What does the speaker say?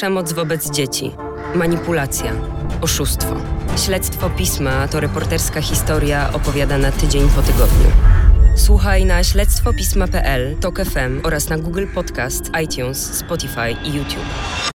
Przemoc wobec dzieci, manipulacja, oszustwo. Śledztwo pisma to reporterska historia opowiadana tydzień po tygodniu. Słuchaj na śledztwopisma.pl, TOK FM oraz na Google Podcast, iTunes, Spotify i YouTube.